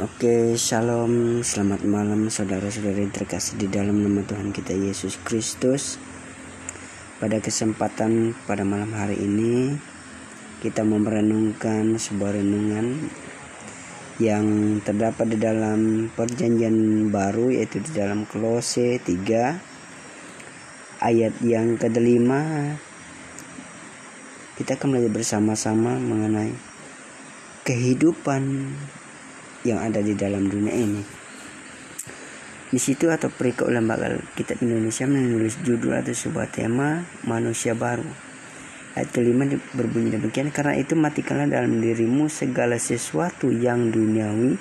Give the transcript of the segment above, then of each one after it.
Oke, shalom, selamat malam saudara-saudari terkasih di dalam nama Tuhan kita Yesus Kristus. Pada kesempatan pada malam hari ini, kita mau merenungkan sebuah renungan yang terdapat di dalam perjanjian baru yaitu di dalam Kolose 3 ayat yang kelima kita akan belajar bersama-sama mengenai kehidupan yang ada di dalam dunia ini. Di situ atau perikop lembaga kitab Indonesia menulis judul atau sebuah tema manusia baru. Ayat kelima berbunyi demikian karena itu matikanlah dalam dirimu segala sesuatu yang duniawi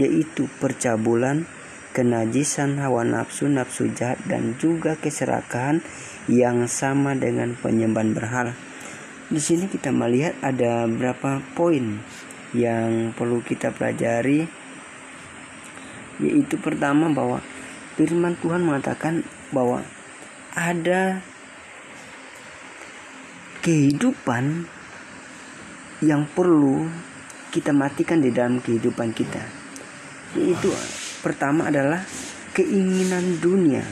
yaitu percabulan, kenajisan hawa nafsu, nafsu jahat dan juga keserakahan yang sama dengan penyembahan berhala. Di sini kita melihat ada berapa poin yang perlu kita pelajari yaitu pertama bahwa firman Tuhan mengatakan bahwa ada kehidupan yang perlu kita matikan di dalam kehidupan kita. Yaitu pertama adalah keinginan dunia.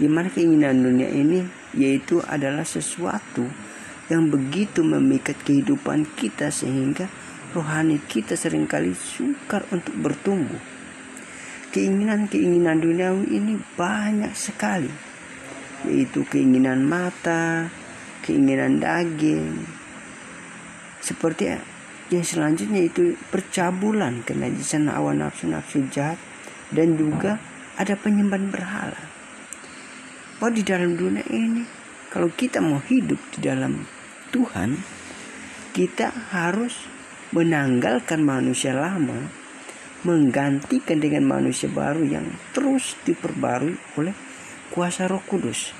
Di mana keinginan dunia ini? Yaitu adalah sesuatu yang begitu memikat kehidupan kita sehingga rohani kita sering kali sukar untuk bertumbuh. Keinginan-keinginan duniawi ini banyak sekali, yaitu keinginan mata, keinginan daging, seperti yang selanjutnya itu percabulan, kenajisan awan nafsu-nafsu jahat, dan juga ada penyembahan berhala. Bahwa di dalam dunia ini, kalau kita mau hidup di dalam Tuhan, kita harus menanggalkan manusia lama menggantikan dengan manusia baru yang terus diperbarui oleh kuasa Roh Kudus.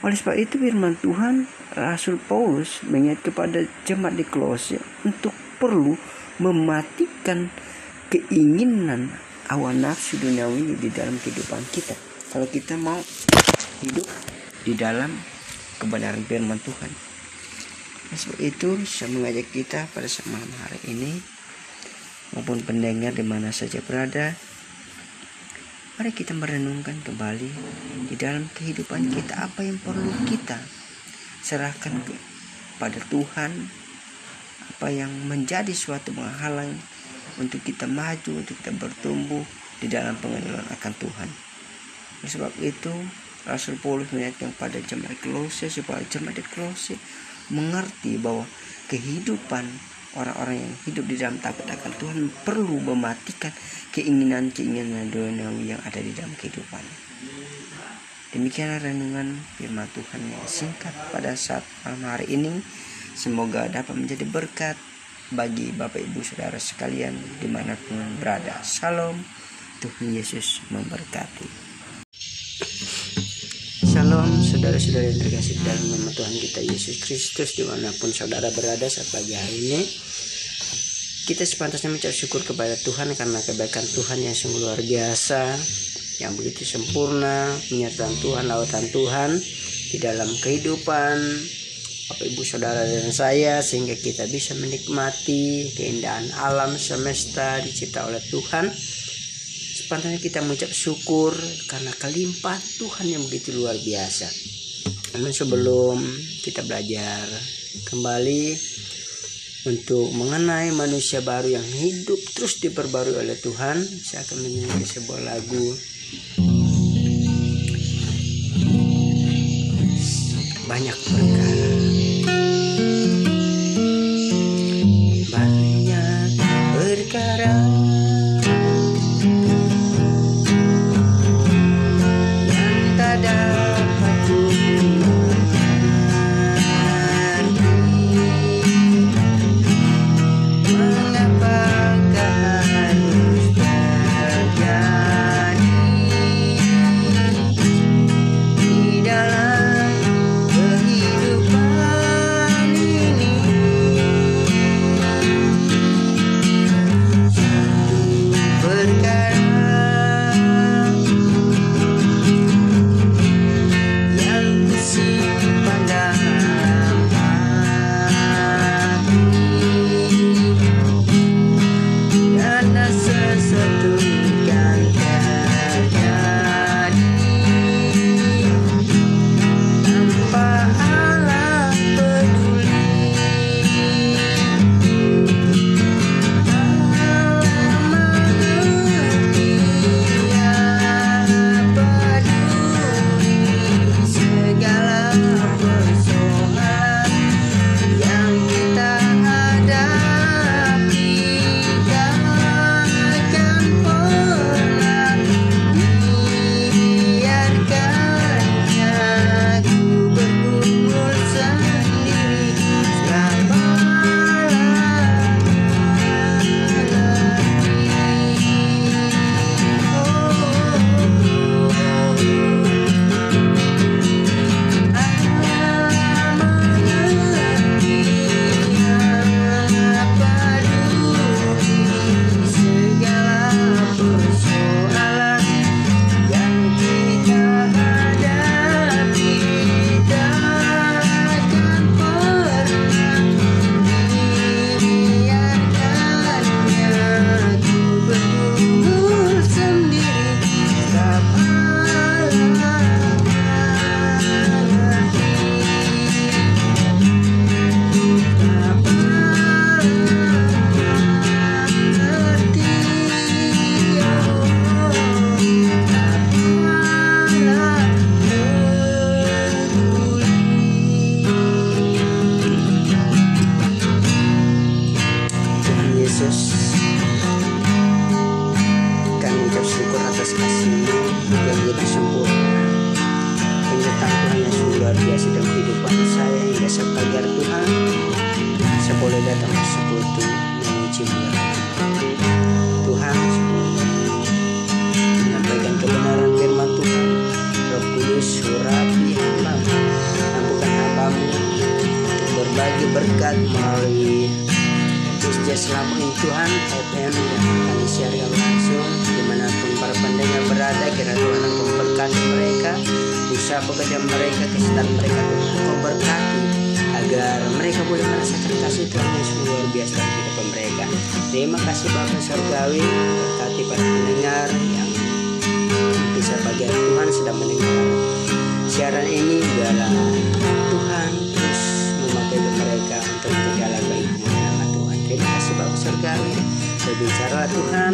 Oleh sebab itu firman Tuhan Rasul Paulus mengingat kepada jemaat di Kolose untuk perlu mematikan keinginan awan nafsu duniawi di dalam kehidupan kita. Kalau kita mau hidup di dalam kebenaran firman Tuhan. Sebab itu saya mengajak kita pada malam hari ini maupun pendengar di mana saja berada Mari kita merenungkan kembali di dalam kehidupan kita apa yang perlu kita serahkan kepada Tuhan apa yang menjadi suatu penghalang untuk kita maju, untuk kita bertumbuh di dalam pengenalan akan Tuhan. Oleh sebab itu Rasul Paulus mengingatkan pada jemaat Kolose supaya jemaat Kolose mengerti bahwa kehidupan orang-orang yang hidup di dalam takut akan Tuhan perlu mematikan keinginan-keinginan duniawi yang ada di dalam kehidupan. Demikianlah renungan firman Tuhan yang singkat pada saat malam hari ini. Semoga dapat menjadi berkat bagi Bapak Ibu Saudara sekalian di mana pun berada. Salam, Tuhan Yesus memberkati. Shalom saudara-saudara yang terkasih dalam nama Tuhan kita Yesus Kristus di mana pun saudara berada saat pagi hari ini kita sepantasnya mengucap syukur kepada Tuhan karena kebaikan Tuhan yang sungguh luar biasa yang begitu sempurna penyertaan Tuhan lautan Tuhan di dalam kehidupan Bapak Ibu Saudara dan saya sehingga kita bisa menikmati keindahan alam semesta dicipta oleh Tuhan Sepantasnya kita mengucap syukur karena kelimpahan Tuhan yang begitu luar biasa. Namun sebelum kita belajar kembali untuk mengenai manusia baru yang hidup terus diperbarui oleh Tuhan, saya akan menyanyikan sebuah lagu. Banyak perkara. Banyak perkara. that boleh datang bersekutu ya Tuhan menyampaikan kebenaran firman Tuhan. Roh Kudus surapi hamba mampukan hambamu untuk berbagi berkat melalui Jazz Lampung Tuhan FM yang akan disiarkan langsung di mana pun para pendengar berada. Kira Tuhan memberkati mereka usaha pekerjaan mereka kesehatan mereka Tuhan kau berkati agar mereka boleh merasakan kasih Tuhan yang sungguh luar biasa dalam kehidupan mereka. Terima kasih Bapak Surgawi berkati para pendengar yang bisa bagian Tuhan sedang mendengar. Siaran ini biarlah Tuhan terus memakai mereka untuk menjaga baikmu Terima kasih Bapak Surgawi Berbicara Tuhan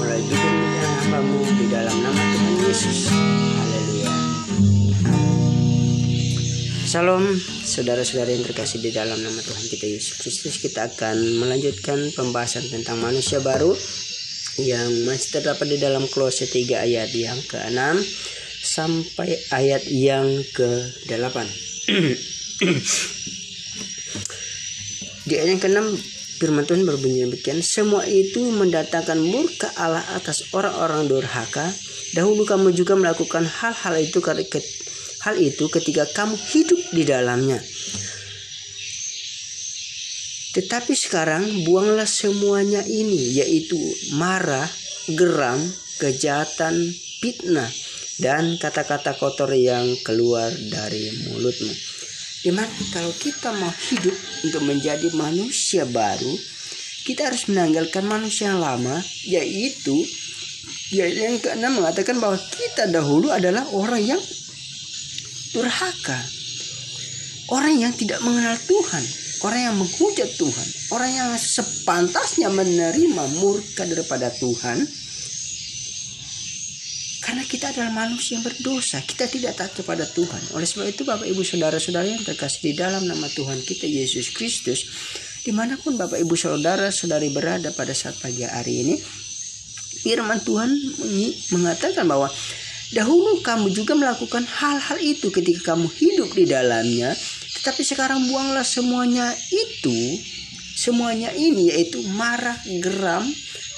Mulai hidup hambamu Di dalam nama Tuhan Yesus Salam saudara-saudara yang terkasih di dalam nama Tuhan kita Yesus Kristus Kita akan melanjutkan pembahasan tentang manusia baru Yang masih terdapat di dalam Kolose 3 ayat yang ke-6 Sampai ayat yang ke-8 Di ayat yang ke-6 Firman Tuhan berbunyi demikian, semua itu mendatangkan murka Allah atas orang-orang durhaka. Dahulu kamu juga melakukan hal-hal itu hal itu ketika kamu hidup di dalamnya. Tetapi sekarang buanglah semuanya ini yaitu marah, geram, kejahatan, fitnah dan kata-kata kotor yang keluar dari mulutmu. Di mana kalau kita mau hidup untuk menjadi manusia baru, kita harus menanggalkan manusia yang lama, yaitu ya yang keenam mengatakan bahwa kita dahulu adalah orang yang durhaka, orang yang tidak mengenal Tuhan, orang yang menghujat Tuhan, orang yang sepantasnya menerima murka daripada Tuhan, karena kita adalah manusia yang berdosa, kita tidak taat kepada Tuhan. Oleh sebab itu Bapak Ibu Saudara-saudara yang terkasih di dalam nama Tuhan kita Yesus Kristus, di mana pun Bapak Ibu Saudara-saudari berada pada saat pagi hari ini, firman Tuhan mengatakan bahwa dahulu kamu juga melakukan hal-hal itu ketika kamu hidup di dalamnya, tetapi sekarang buanglah semuanya itu, semuanya ini yaitu marah, geram,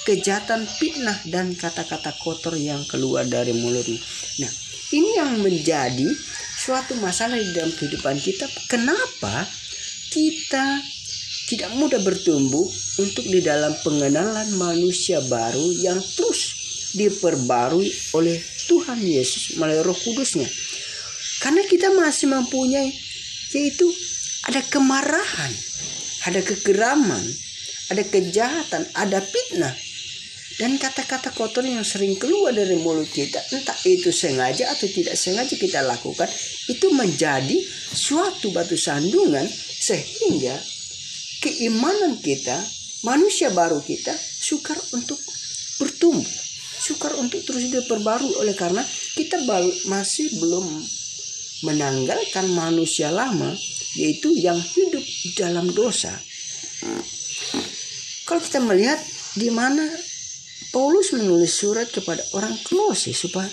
kejahatan, fitnah dan kata-kata kotor yang keluar dari mulutmu. Nah, ini yang menjadi suatu masalah di dalam kehidupan kita. Kenapa kita tidak mudah bertumbuh untuk di dalam pengenalan manusia baru yang terus diperbarui oleh Tuhan Yesus melalui Roh Kudusnya. Karena kita masih mempunyai yaitu ada kemarahan, ada kegeraman, ada kejahatan, ada fitnah, dan kata-kata kotor yang sering keluar dari mulut kita, entah itu sengaja atau tidak sengaja kita lakukan, itu menjadi suatu batu sandungan sehingga keimanan kita, manusia baru kita, sukar untuk bertumbuh, sukar untuk terus diperbarui oleh karena kita masih belum menanggalkan manusia lama, yaitu yang hidup dalam dosa. Kalau kita melihat di mana Paulus menulis surat kepada orang Kolose supaya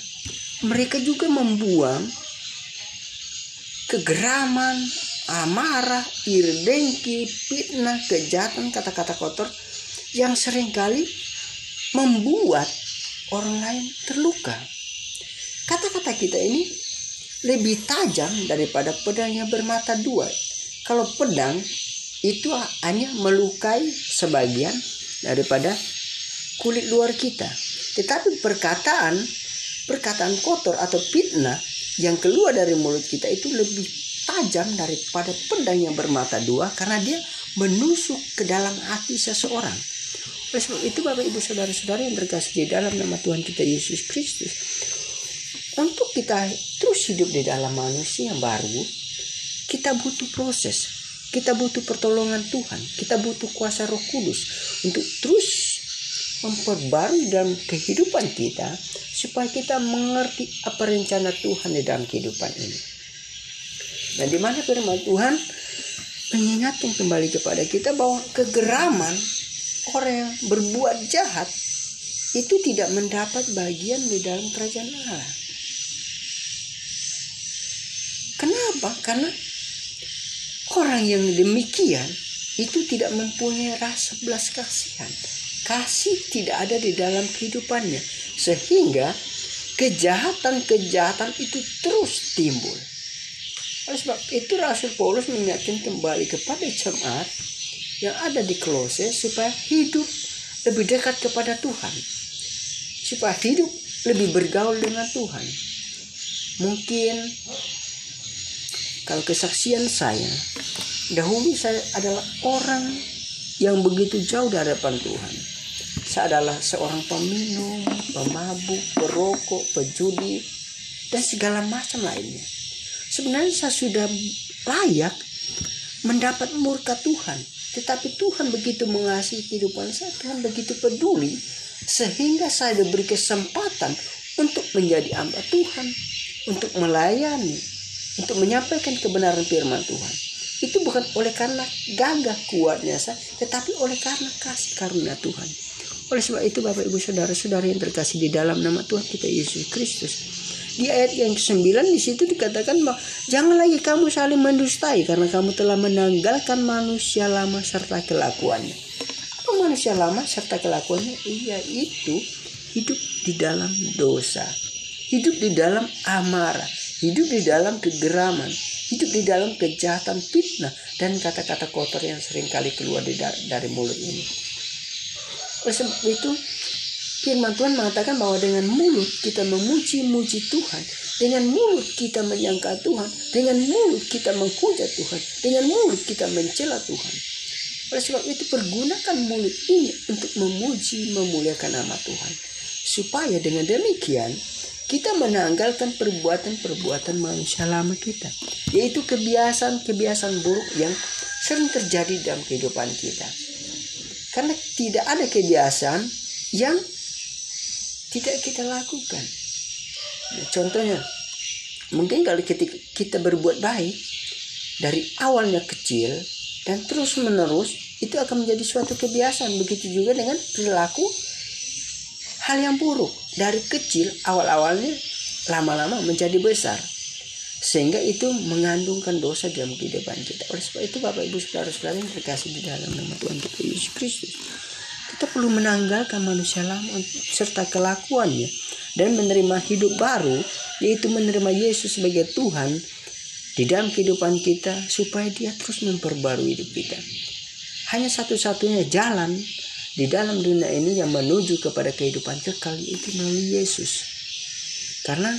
mereka juga membuang kegeraman, amarah, iri dengki, fitnah, kejahatan, kata-kata kotor yang sering kali membuat orang lain terluka. Kata-kata kita ini lebih tajam daripada pedang yang bermata dua. Kalau pedang itu hanya melukai sebagian daripada kulit luar kita. Tetapi perkataan perkataan kotor atau fitnah yang keluar dari mulut kita itu lebih tajam daripada pedang yang bermata dua karena dia menusuk ke dalam hati seseorang. Oleh sebab itu Bapak Ibu Saudara-saudara yang terkasih di dalam nama Tuhan kita Yesus Kristus. Untuk kita terus hidup di dalam manusia yang baru, kita butuh proses. Kita butuh pertolongan Tuhan. Kita butuh kuasa roh kudus. Untuk terus memperbarui dalam kehidupan kita supaya kita mengerti apa rencana Tuhan di dalam kehidupan ini. Dan di mana firman Tuhan mengingatkan kembali kepada kita bahwa kegeraman orang yang berbuat jahat itu tidak mendapat bagian di dalam kerajaan Allah. Kenapa? Karena orang yang demikian itu tidak mempunyai rasa belas kasihan. Kasih tidak ada di dalam kehidupannya. Sehingga kejahatan-kejahatan itu terus timbul. Oleh sebab itu Rasul Paulus mengingatkan kembali kepada jemaat yang ada di Kolose supaya hidup lebih dekat kepada Tuhan. Supaya hidup lebih bergaul dengan Tuhan. Mungkin kalau kesaksian saya, dahulu saya adalah orang yang begitu jauh dari hadapan Tuhan. Saya adalah seorang peminum, pemabuk, perokok, pejudi, dan segala macam lainnya. Sebenarnya saya sudah layak mendapat murka Tuhan. Tetapi Tuhan begitu mengasihi kehidupan saya, Tuhan begitu peduli, sehingga saya diberi kesempatan untuk menjadi hamba Tuhan, untuk melayani, untuk menyampaikan kebenaran firman Tuhan. Itu bukan oleh karena gagah kuatnya saya, tetapi oleh karena kasih karunia Tuhan. Oleh sebab itu Bapak Ibu Saudara-saudara yang terkasih di dalam nama Tuhan kita Yesus Kristus. Di ayat yang ke-9 di situ dikatakan jangan lagi kamu saling mendustai karena kamu telah menanggalkan manusia lama serta kelakuannya. Apa manusia lama serta kelakuannya? Iya itu hidup di dalam dosa. Hidup di dalam amarah hidup di dalam kegeraman, hidup di dalam kejahatan fitnah dan kata-kata kotor yang sering kali keluar dari mulut ini. Oleh sebab itu, firman Tuhan mengatakan bahwa dengan mulut kita memuji-muji Tuhan, dengan mulut kita menyangka Tuhan, dengan mulut kita menghujat Tuhan, dengan mulut kita mencela Tuhan. Oleh sebab itu pergunakan mulut ini untuk memuji memuliakan nama Tuhan. Supaya dengan demikian kita menanggalkan perbuatan-perbuatan manusia lama kita, yaitu kebiasaan-kebiasaan buruk yang sering terjadi dalam kehidupan kita. Karena tidak ada kebiasaan yang tidak kita lakukan. Nah, contohnya, mungkin kalau kita, kita berbuat baik dari awalnya kecil dan terus menerus itu akan menjadi suatu kebiasaan. Begitu juga dengan perilaku hal yang buruk dari kecil awal-awalnya lama-lama menjadi besar sehingga itu mengandungkan dosa dalam kehidupan kita. Oleh sebab itu Bapak Ibu Saudara-saudara yang terkasih di dalam nama Tuhan kita Yesus Kristus. Kita perlu menanggalkan manusia lama serta kelakuannya dan menerima hidup baru yaitu menerima Yesus sebagai Tuhan di dalam kehidupan kita supaya dia terus memperbarui hidup kita. Hanya satu-satunya jalan di dalam dunia ini yang menuju kepada kehidupan kekal itu melalui Yesus. Karena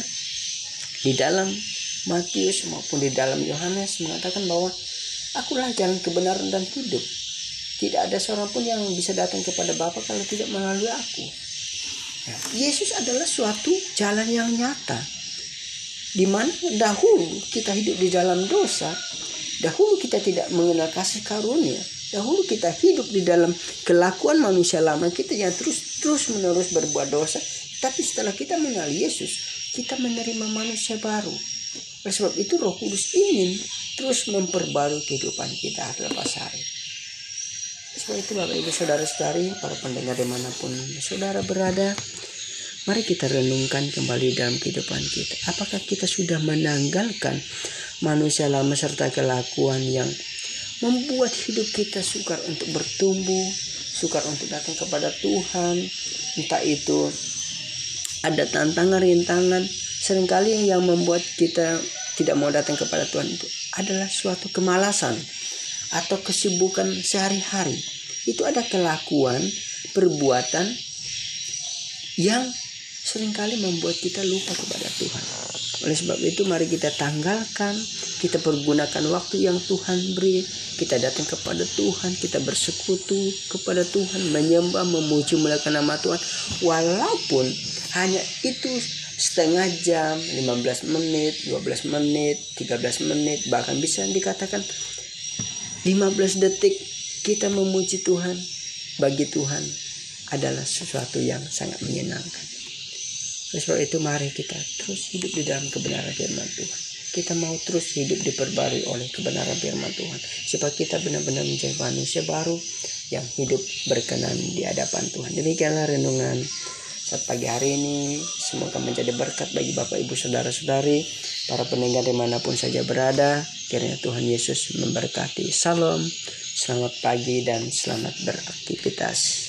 di dalam Matius maupun di dalam Yohanes mengatakan bahwa akulah jalan kebenaran dan hidup. Tidak ada seorang pun yang bisa datang kepada Bapa kalau tidak melalui aku. Ya, Yesus adalah suatu jalan yang nyata. Di mana dahulu kita hidup di dalam dosa, dahulu kita tidak mengenal kasih karunia, Dahulu kita hidup di dalam kelakuan manusia lama kita yang terus terus menerus berbuat dosa. Tapi setelah kita mengenal Yesus, kita menerima manusia baru. Oleh sebab itu Roh Kudus ingin terus memperbarui kehidupan kita lepas hari. Sebab itu Bapak Ibu Saudara-saudari, para pendengar di mana pun saudara berada, mari kita renungkan kembali dalam kehidupan kita. Apakah kita sudah menanggalkan manusia lama serta kelakuan yang membuat hidup kita sukar untuk bertumbuh, sukar untuk datang kepada Tuhan. Entah itu ada tantangan rintangan sering kali yang membuat kita tidak mau datang kepada Tuhan itu adalah suatu kemalasan atau kesibukan sehari-hari. Itu ada kelakuan, perbuatan yang sering kali membuat kita lupa kepada Tuhan. Oleh sebab itu mari kita tanggalkan, kita pergunakan waktu yang Tuhan beri, kita datang kepada Tuhan, kita bersekutu kepada Tuhan, menyembah, memuji, melakukan nama Tuhan. Walaupun hanya itu setengah jam, 15 menit, 12 menit, 13 menit, bahkan bisa dikatakan 15 detik kita memuji Tuhan. Bagi Tuhan adalah sesuatu yang sangat menyenangkan. Oleh sebab itu mari kita terus hidup di dalam kebenaran firman Tuhan. kita mau terus hidup diperbarui oleh kebenaran firman Tuhan. Supaya kita benar-benar menjadi manusia baru yang hidup berkenan di hadapan Tuhan. Demikianlah renungan saat pagi hari ini. Semoga menjadi berkat bagi Bapak Ibu Saudara-saudari para pendengar di mana pun saja berada kiranya Tuhan Yesus memberkati. Salam selamat pagi dan selamat beraktivitas